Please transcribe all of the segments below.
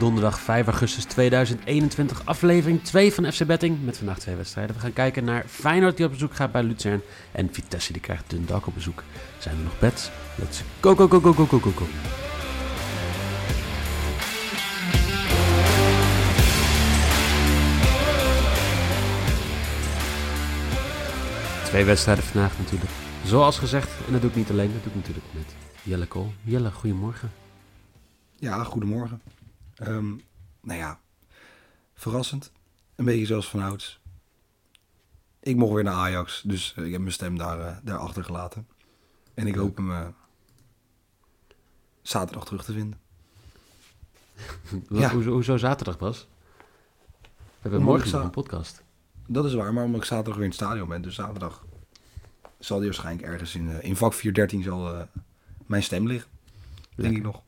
Donderdag 5 augustus 2021, aflevering 2 van FC Betting. Met vandaag twee wedstrijden. We gaan kijken naar Feyenoord die op bezoek gaat bij Luzern. En Vitesse die krijgt Dundalk op bezoek. Zijn er nog bets? Let's go, go, go, go, go, go, go, go. Twee wedstrijden vandaag natuurlijk. Zoals gezegd, en dat doe ik niet alleen, dat doe ik natuurlijk met Jelle Kool. Jelle, goedemorgen. Ja, goedemorgen. Ehm, nou ja, verrassend. Een beetje zoals van ouds. Ik mocht weer naar Ajax, dus eh, ik heb mijn stem daar, uh, daar achtergelaten. En ik hoop hem uh, zaterdag terug te vinden. ja. hoezo, hoezo zaterdag pas? We hebben morgen nog een podcast. Dat is waar, maar omdat ik zaterdag weer in het stadion ben, dus zaterdag zal die waarschijnlijk ergens in, in vak 413 zal mijn stem liggen. Denk ik nog.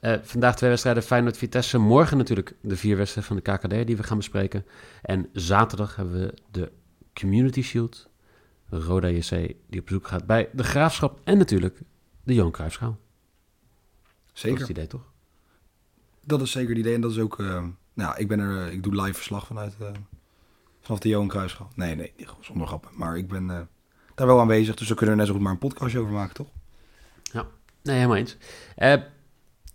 Uh, vandaag twee wedstrijden Feyenoord-Vitesse. Morgen natuurlijk de vier wedstrijden van de KKD die we gaan bespreken. En zaterdag hebben we de Community Shield. Roda JC die op bezoek gaat bij de Graafschap. En natuurlijk de Johan Cruijffschaal. Zeker. Dat is het idee, toch? Dat is zeker het idee. En dat is ook... Uh, nou, ik, ben er, ik doe live verslag vanuit... Uh, vanaf de Johan Cruijffschaal. Nee, nee, zonder grappen. Maar ik ben daar wel aanwezig. Dus we kunnen er net zo goed maar een podcastje over maken, toch? Ja, nee, helemaal eens.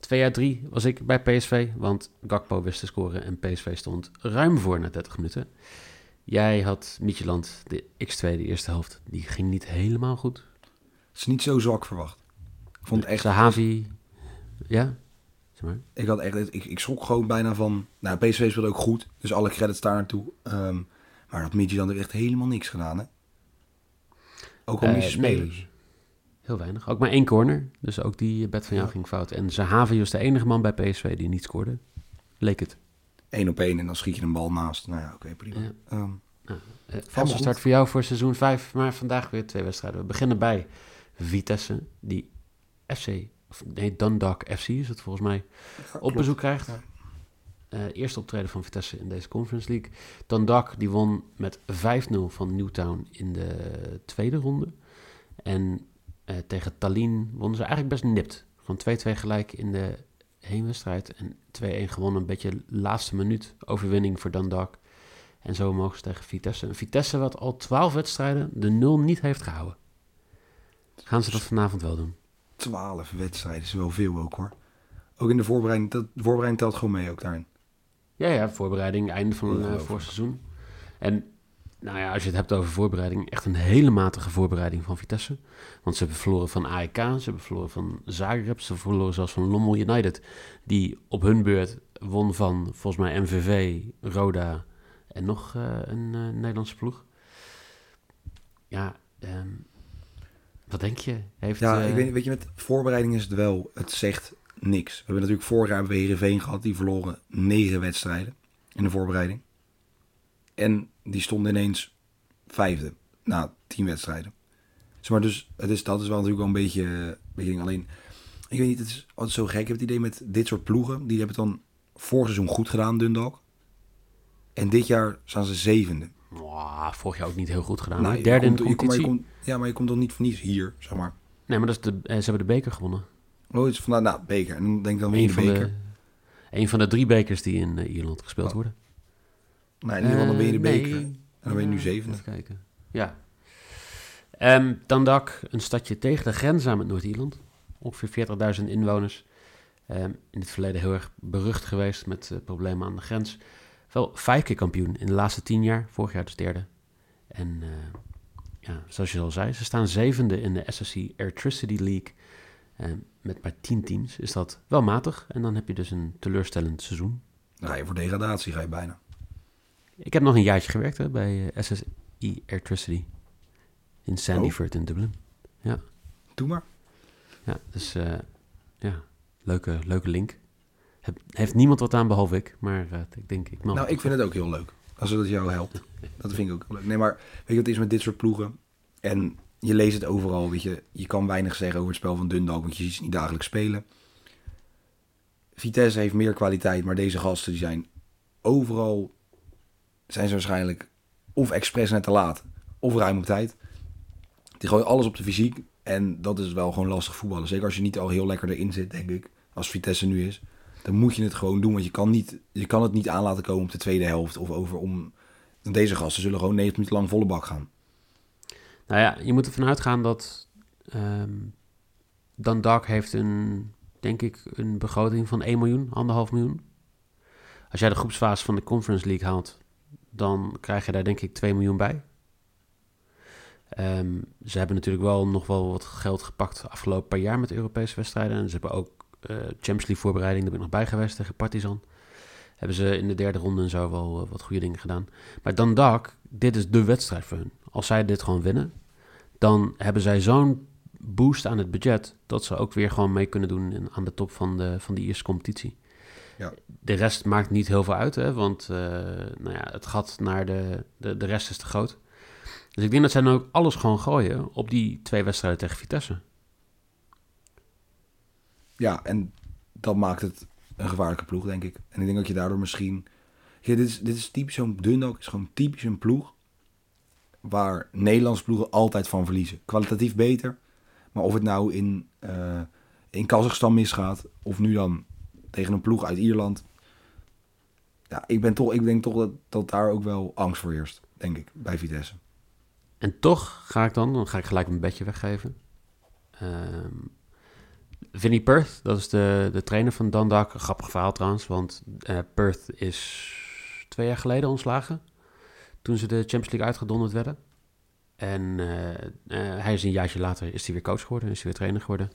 2 jaar 3 was ik bij PSV, want Gakpo wist te scoren en PSV stond ruim voor na 30 minuten. Jij had Micheland, de X2, de eerste helft, die ging niet helemaal goed. Het is niet zo zwak verwacht. Ik vond echt... Sahavi, ja? Zeg maar. Ik had echt, ik, ik schrok gewoon bijna van, nou PSV speelde ook goed, dus alle credits daar naartoe. Um, maar dat Midtjylland er echt helemaal niks gedaan, hè? Ook al uh, niet spelers. Nee. Heel weinig. Ook maar één corner. Dus ook die bed van jou ging fout. En Zahavi was de enige man bij PSV die niet scoorde. Leek het. Eén op één en dan schiet je een bal naast. Nou ja, oké, okay, prima. Ja. Um, nou, uh, valse start voor jou voor seizoen 5. Maar vandaag weer twee wedstrijden. We beginnen bij Vitesse. Die FC, of nee, Dundalk FC is het volgens mij, ja, op bezoek krijgt. Ja. Uh, eerste optreden van Vitesse in deze Conference League. Dundalk die won met 5-0 van Newtown in de tweede ronde. En uh, tegen Tallinn wonnen ze eigenlijk best nipt. Van 2-2 gelijk in de heenwedstrijd. En 2-1 gewonnen, een beetje laatste minuut overwinning voor Dundalk. En zo mogen ze tegen Vitesse. Een Vitesse wat al 12 wedstrijden de 0 niet heeft gehouden. Gaan ze dat vanavond wel doen? 12 wedstrijden is wel veel ook hoor. Ook in de voorbereiding, dat, de voorbereiding telt gewoon mee ook daarin. Ja, ja, voorbereiding, einde van een uh, voorseizoen. En nou ja, als je het hebt over voorbereiding, echt een hele matige voorbereiding van Vitesse. Want ze hebben verloren van AEK, ze hebben verloren van Zagreb, ze verloren zelfs van Lommel United. Die op hun beurt won van volgens mij MVV, Roda en nog uh, een uh, Nederlandse ploeg. Ja, um, wat denk je? Heeft, ja, uh, ik weet, weet je, met voorbereiding is het wel, het zegt niks. We hebben natuurlijk vorig jaar bij Heerenveen gehad, die verloren negen wedstrijden in de voorbereiding. En die stond ineens vijfde na tien wedstrijden. Zeg maar dus het is, dat is wel natuurlijk wel een beetje, beetje alleen. Ik weet niet, het is altijd zo gek. Ik heb het idee met dit soort ploegen. Die hebben het dan vorig seizoen goed gedaan, Dundalk. En dit jaar staan ze zevende. Wow, vorig jaar ook niet heel goed gedaan. Nou, Derde komt, in de competitie. Komt, ja, maar je komt dan niet voor niets hier, zeg maar. Nee, maar dat is de, ze hebben de beker gewonnen. Oh, is vandaag, nou, beker. En dan denk ik dan weer de beker. De, een van de drie bekers die in uh, Ierland gespeeld oh. worden. Nou, in ieder geval dan ben je de beker. Nee. En dan ben je nu zevende. Even kijken. Ja. Um, een stadje tegen de grens aan met Noord-Ierland. Ongeveer 40.000 inwoners. Um, in het verleden heel erg berucht geweest met uh, problemen aan de grens. Wel vijf keer kampioen in de laatste tien jaar. Vorig jaar dus derde. En uh, ja, zoals je al zei, ze staan zevende in de SSC Airtricity League. Um, met maar tien teams is dat wel matig. En dan heb je dus een teleurstellend seizoen. Dan ga je voor degradatie, ga je bijna. Ik heb nog een jaartje gewerkt hè, bij SSI Airtricity. In Sandyford in Dublin. Ja. Doe maar. Ja, dus uh, ja, leuke, leuke link. Heb, heeft niemand wat aan behalve ik, maar uh, ik denk ik Nou, ik vind het ook heel leuk. Als het jou helpt. dat vind ik ook leuk. Nee, maar weet je wat het is met dit soort ploegen? En je leest het overal, weet je. Je kan weinig zeggen over het spel van Dundalk, want je ziet ze niet dagelijks spelen. Vitesse heeft meer kwaliteit, maar deze gasten die zijn overal... zijn ze waarschijnlijk of expres net te laat, of ruim op tijd. Die gooien alles op de fysiek. En dat is wel gewoon lastig voetballen. Zeker als je niet al heel lekker erin zit, denk ik. Als Vitesse nu is. Dan moet je het gewoon doen. Want je kan, niet, je kan het niet aan laten komen op de tweede helft. Of over om... Deze gasten zullen gewoon 90 minuten lang volle bak gaan. Nou ja, je moet ervan uitgaan dat... Um, Dan Dark heeft een, denk ik, een begroting van 1 miljoen, 1,5 miljoen. Als jij de groepsfase van de Conference League haalt, dan krijg je daar denk ik 2 miljoen bij. Um, ze hebben natuurlijk wel nog wel wat geld gepakt afgelopen paar jaar met Europese wedstrijden. En ze hebben ook uh, Champions League voorbereiding, daar ben ik nog bij geweest tegen Partizan. Hebben ze in de derde ronde en zo wel uh, wat goede dingen gedaan. Maar dan Dak, dit is de wedstrijd voor hun. Als zij dit gewoon winnen, dan hebben zij zo'n boost aan het budget... dat ze ook weer gewoon mee kunnen doen aan de top van de, van de eerste competitie. Ja. De rest maakt niet heel veel uit, hè, want uh, nou ja, het gat naar de, de, de rest is te groot. Dus ik denk dat zij dan ook alles gewoon gooien op die twee wedstrijden tegen Vitesse. Ja, en dat maakt het een gevaarlijke ploeg, denk ik. En ik denk dat je daardoor misschien... Ja, dit, is, dit is typisch zo'n Dundalk, is gewoon typisch een ploeg... waar Nederlandse ploegen altijd van verliezen. Kwalitatief beter, maar of het nou in, uh, in Kazachstan misgaat... of nu dan tegen een ploeg uit Ierland... Ja, ik, ben toch, ik denk toch dat, dat daar ook wel angst voor heerst, denk ik, bij Vitesse. En toch ga ik dan, dan ga ik gelijk mijn bedje weggeven. Um, Vinnie Perth, dat is de, de trainer van Dundalk. Een grappig verhaal trouwens, want uh, Perth is twee jaar geleden ontslagen. Toen ze de Champions League uitgedonderd werden. En uh, uh, hij is een jaartje later is hij weer coach geworden, is hij weer trainer geworden.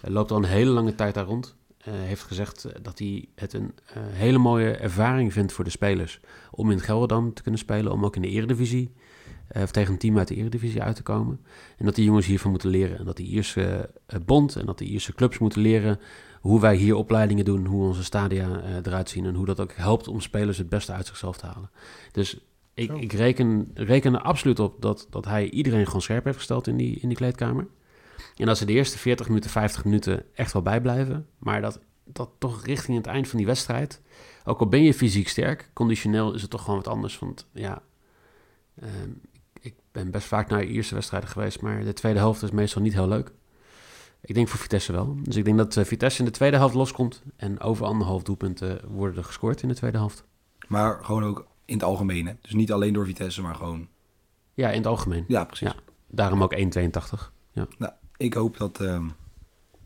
Hij loopt al een hele lange tijd daar rond. Heeft gezegd dat hij het een hele mooie ervaring vindt voor de spelers. Om in Gelderland te kunnen spelen, om ook in de eredivisie uh, tegen een team uit de Eredivisie uit te komen. En dat die jongens hiervan moeten leren. En dat die Ierse bond en dat de Ierse clubs moeten leren hoe wij hier opleidingen doen, hoe onze stadia eruit zien en hoe dat ook helpt om spelers het beste uit zichzelf te halen. Dus ik, ik reken, reken er absoluut op dat, dat hij iedereen gewoon scherp heeft gesteld in die, in die kleedkamer. En dat ze de eerste 40 minuten, 50 minuten echt wel bijblijven. Maar dat, dat toch richting het eind van die wedstrijd, ook al ben je fysiek sterk, conditioneel is het toch gewoon wat anders. Want ja, um, ik ben best vaak naar Ierse wedstrijden geweest, maar de tweede helft is meestal niet heel leuk. Ik denk voor Vitesse wel. Dus ik denk dat uh, Vitesse in de tweede helft loskomt en over anderhalf doelpunten worden er gescoord in de tweede helft. Maar gewoon ook in het algemeen, hè? Dus niet alleen door Vitesse, maar gewoon... Ja, in het algemeen. Ja, precies. Ja, daarom ook 1,82. Ja. Nou, ik hoop dat uh,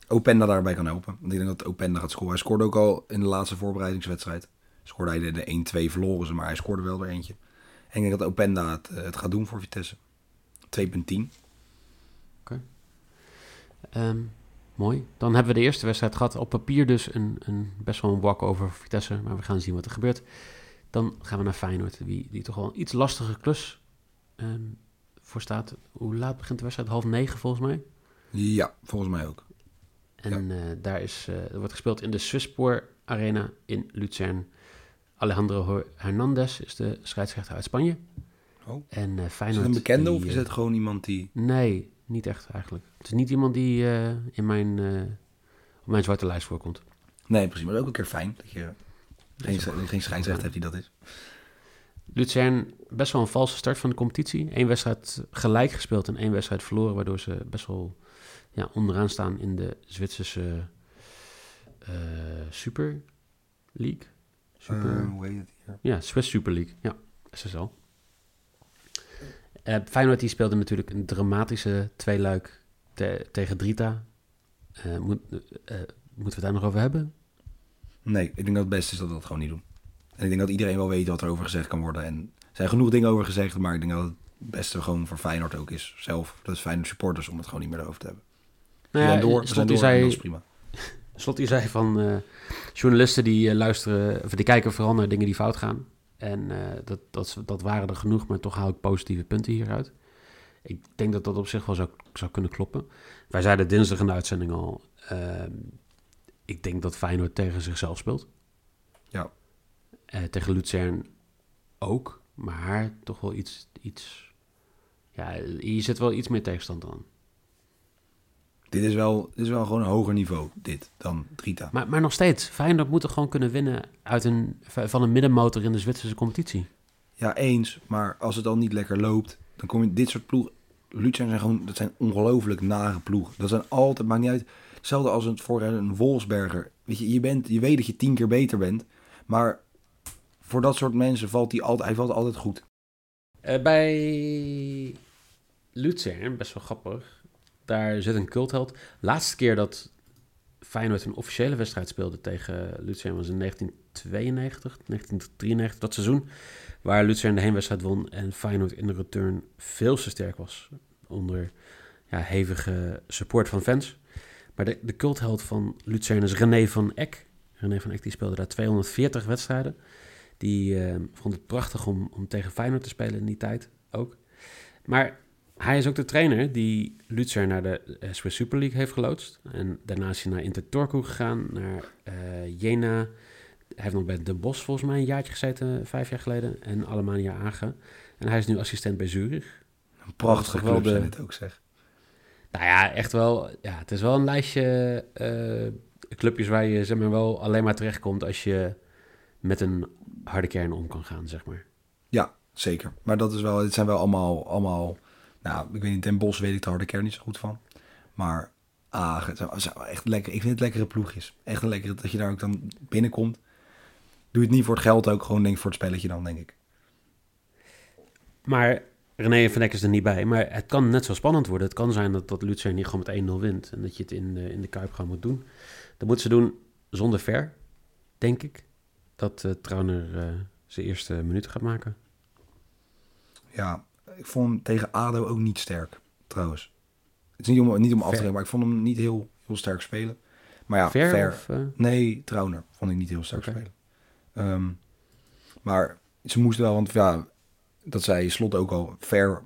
Openda daarbij kan helpen. Want ik denk dat Openda gaat scoren. Hij scoorde ook al in de laatste voorbereidingswedstrijd. Scoorde hij de, de 1-2 verloren ze, maar hij scoorde wel er eentje. En ik denk dat Openda het, eh, het gaat doen voor Vitesse. 2.10. Oké. Um, mooi. Dan hebben we de eerste wedstrijd gehad. Op papier dus een, een best wel een walk over Vitesse. Maar we gaan zien wat er gebeurt. Dan gaan we naar Feyenoord. Die, die toch wel een iets lastige klus um, voor staat. Hoe laat begint de wedstrijd? Half negen volgens mij? Ja, volgens mij ook. En ja. uh, daar is, uh, er wordt gespeeld in de Swisspoor Arena in Luzern. Alejandro Hernandez is de scheidsrechter uit Spanje. Oh. En, uh, Feyenoord, is het een bekende die, of is het gewoon iemand die... Nee, niet echt eigenlijk. Het is niet iemand die in mijn, op mijn zwarte lijst voorkomt. Nee, precies. Maar ook een keer fijn dat je geen, geen scheidsrechter hebt die dat is. Luzern, best wel een valse start van de competitie. Eén wedstrijd gelijk gespeeld en één wedstrijd verloren... waardoor ze best wel ja, onderaan staan in de Zwitserse Super League. Super... Hoe heet het hier? Ja, Swiss Super League. Ja, SSL. Uh, Feyenoord die speelde natuurlijk een dramatische tweeluik te tegen Drita. Uh, moet, uh, moeten we het daar nog over hebben? Nee, ik denk dat het beste is dat we dat gewoon niet doen. En ik denk dat iedereen wel weet wat er over gezegd kan worden. En er zijn genoeg dingen over gezegd, maar ik denk dat het beste gewoon voor Feyenoord ook is. Zelf, dat is Feyenoord supporters, om het gewoon niet meer over te hebben. Nou ja, door, Slot door, zei, dat is prima. Slot die zei van journalisten die luisteren, of die kijken vooral naar dingen die fout gaan. En uh, dat, dat, dat waren er genoeg, maar toch haal ik positieve punten hieruit. Ik denk dat dat op zich wel zou, zou kunnen kloppen. Wij zeiden dinsdag in de uitzending al... ehm, ik denk dat Feyenoord tegen zichzelf speelt. Ja. Eh, tegen Luzern ook. Maar toch wel iets, iets... Ja, je zit wel iets meer tegenstand aan. Dit is wel, dit is wel gewoon een hoger niveau, dit, dan Drita. Maar, maar nog steeds, Feyenoord moet er gewoon kunnen winnen uit een, van een middenmotor in de Zwitserse competitie. Ja, eens. Maar als het dan niet lekker loopt, dan kom je dit soort ploegen. Luzern zijn gewoon, dat zijn ongelooflijk nare ploegen. Dat zijn altijd, maakt niet uit. Hetzelfde als het voor een Wolfsberger. Weet je, je, bent, je weet dat je tien keer beter bent. Maar voor dat soort mensen valt hij altijd, hij valt altijd goed. Eh, bij Luzern, best wel grappig, daar zit een cultheld. Laatste keer dat Feyenoord een officiële wedstrijd speelde tegen Luzern was in 1992, 1993, dat seizoen. Waar Luzern de heenwedstrijd won en Feyenoord in de return veel te sterk was. Onder ja, hevige support van fans. Maar de, de cultheld van Luzern is René van Eck. René van Eck die speelde daar 240 wedstrijden. Die eh, vond het prachtig om, om tegen Feyenoord te spelen in die tijd ook. Maar hij is ook de trainer die Lutzer naar de eh, Swiss Super League heeft geloodst. En daarna is hij naar Inter Turku gegaan, naar uh, Jena. Hij heeft nog bij De Bos volgens mij een jaartje gezeten, vijf jaar geleden. En Alemannia Agen. En hij is nu assistent bij Zurich. Een prachtige club de- zijn het ook, zeg. Nou ja, echt wel. Ja, het is wel een lijstje eh, clubjes waar je zeg maar, wel alleen maar terechtkomt als je met een harde kern om kan gaan, zeg maar. Ja, zeker. Maar dat is wel, het zijn wel allemaal, allemaal, nou, ik weet niet, Den Bos weet ik de harde kern niet zo goed van. Maar ah, echt lekker. Ik vind het lekkere ploegjes. Echt een lekkere, dat je daar ook dan binnenkomt. Doe je het niet voor het geld ook, gewoon denk ik voor het spelletje dan, denk ik. Maar René van Eck is er niet bij. Maar het kan net zo spannend worden. Het kan zijn dat, dat Lutzer niet gewoon met 1-0 wint. En dat je het in de, in de Kuip gewoon moet doen. Dat moeten ze doen zonder ver, denk ik. Dat eh Trauner eh, zijn eerste minuten gaat maken. Ja, ik vond hem tegen ADO ook niet sterk, trouwens. Het is niet om, niet om af te rekenen, maar ik vond hem niet heel, heel sterk spelen. Maar ja, ver, of... eh, Nee, Trauner vond ik niet heel sterk spelen. Ehm, maar ze moesten wel, want ja, dat zei Slot ook al, Ver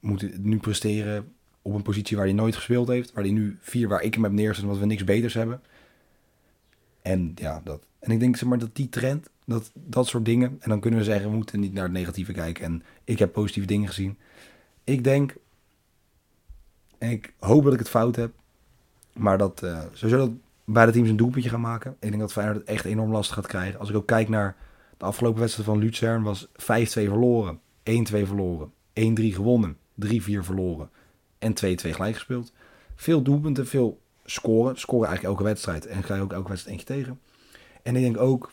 moet nu presteren op een positie waar hij nooit gespeeld heeft. Waar hij nu vier, waar ik hem heb neergezet, omdat we niks beters hebben. En ja, dat. En ik denk zeg maar dat die trend, dat, dat soort dingen. En dan kunnen we zeggen, we moeten niet naar het negatieve kijken. En ik heb positieve dingen gezien. Ik denk, en ik hoop dat ik het fout heb. Maar dat eh sowieso dat beide teams een doelpuntje gaan maken. Ik denk dat Feyenoord het echt enorm lastig gaat krijgen. Als ik ook kijk naar de afgelopen wedstrijd van Luzern, was 5-2 verloren, 1-2 verloren, 1-3 gewonnen, 3-4 verloren en 2-2 gelijk gespeeld. Veel doelpunten, veel scoren. Scoren eigenlijk elke wedstrijd en ga je ook elke wedstrijd eentje tegen. En ik denk ook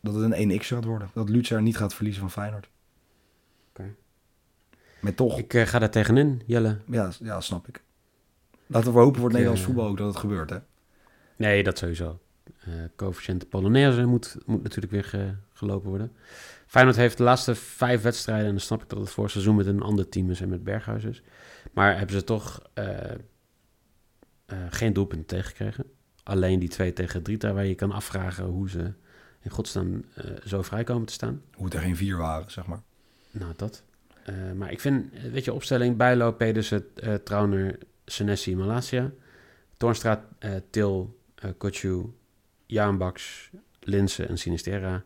dat het een 1x gaat worden. Dat Luzern niet gaat verliezen van Feyenoord. Oké. Met toch, Ik eh, ga daar tegenin, Jelle. ja, ja, snap ik. Laten we hopen voor het Nederlands eh, voetbal ook dat het gebeurt, hè? Nee, dat sowieso. Eh coëfficiënt Polonaise moet, moet natuurlijk weer ge- gelopen worden. Feyenoord heeft de laatste vijf wedstrijden... en dan snap ik dat het voor seizoen met een ander team is en met Berghuis is. Maar hebben ze toch eh, eh, geen doelpunten tegengekregen. Alleen die twee tegen Drita, waar je kan afvragen hoe ze in godsnaam eh, zo vrij komen te staan. Hoe het er geen vier waren, zeg maar. Nou, dat. Eh, maar ik vind, weet je, opstelling Bijlo, Pedersen, eh Trauner, Senesi, Malasia. Toornstra, Til, eh Kotju, Jaan Baks, Linse en Sinisterra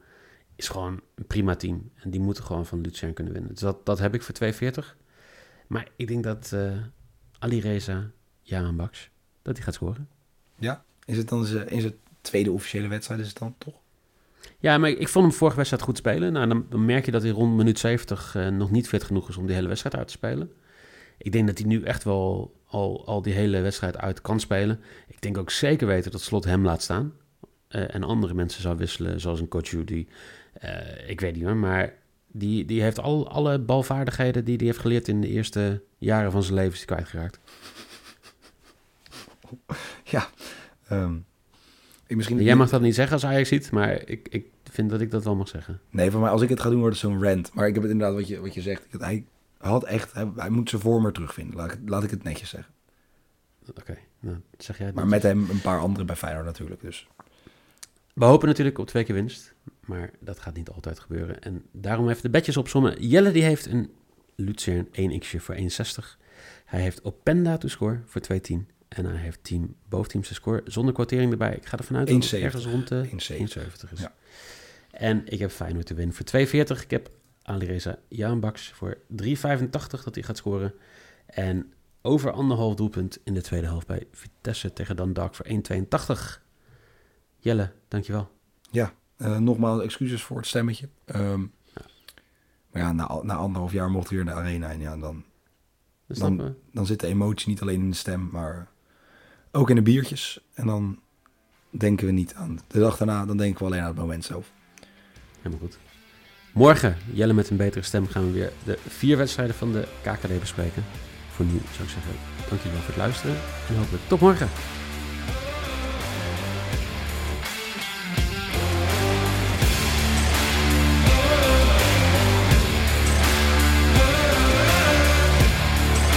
is gewoon een prima team. En die moeten gewoon van Luzern kunnen winnen. Dus dat, dat heb ik voor 2,40. Maar ik denk dat Ali Reza, Jaan Baks, dat hij gaat scoren. Ja, is het dan zijn, in zijn tweede officiële wedstrijd is het dan toch? Ja, maar ik vond hem vorige wedstrijd goed spelen. Nou, dan, dan merk je dat hij rond minuut 70 eh, nog niet fit genoeg is om die hele wedstrijd uit te spelen. Ik denk dat hij nu echt wel al, al die hele wedstrijd uit kan spelen. Ik denk ook zeker weten dat Slot hem laat staan. eh, en andere mensen zou wisselen, zoals een coach die... eh, ik weet niet hoor, maar die, die heeft al, alle balvaardigheden die hij heeft geleerd in de eerste jaren van zijn leven is kwijtgeraakt. Ja. ehm, ik misschien, Jij mag dat niet zeggen als Ajax ziet, maar ik, ik vind dat ik dat wel mag zeggen. Nee, voor mij, als ik het ga doen, wordt het zo'n rant. Maar ik heb het inderdaad wat je, wat je zegt. Hij had echt, hij, hij moet zijn vorm er terugvinden. Laat ik, het- laat ik het netjes zeggen. Oké, nou zeg jij het Maar met hem een paar anderen bij Feyenoord natuurlijk. Dus We hopen natuurlijk op twee keer winst, maar dat gaat niet altijd gebeuren. En daarom even de bedjes opzommen. Jelle die heeft een Lucerne 1 x'je voor 1,60. Hij heeft Openda to score voor 2,10. En hij heeft team, boventeamse score zonder quotering erbij. Ik ga ervan uit dat het 1,70. ergens rond de 1,70 is. En ik heb Feyenoord te winnen voor 2,40. Ik heb Alireza Jaanbaks voor 3,85 dat hij gaat scoren. En over anderhalf doelpunt in de tweede helft bij Vitesse tegen Dan Dark voor 1,82. Jelle, dankjewel. Ja, uh, nogmaals excuses voor het stemmetje. Um, maar ja, na, na anderhalf jaar mocht weer in de arena en ja, dan, dan, dan zit de emotie niet alleen in de stem, maar ook in de biertjes. En dan denken we niet aan de dag daarna, dan denken we alleen aan het moment zelf. Helemaal goed. Morgen, Jelle met een betere stem, gaan we weer de vier wedstrijden van de KKD bespreken. Voor nu zou ik zeggen, dankjewel voor het luisteren en hopelijk tot morgen.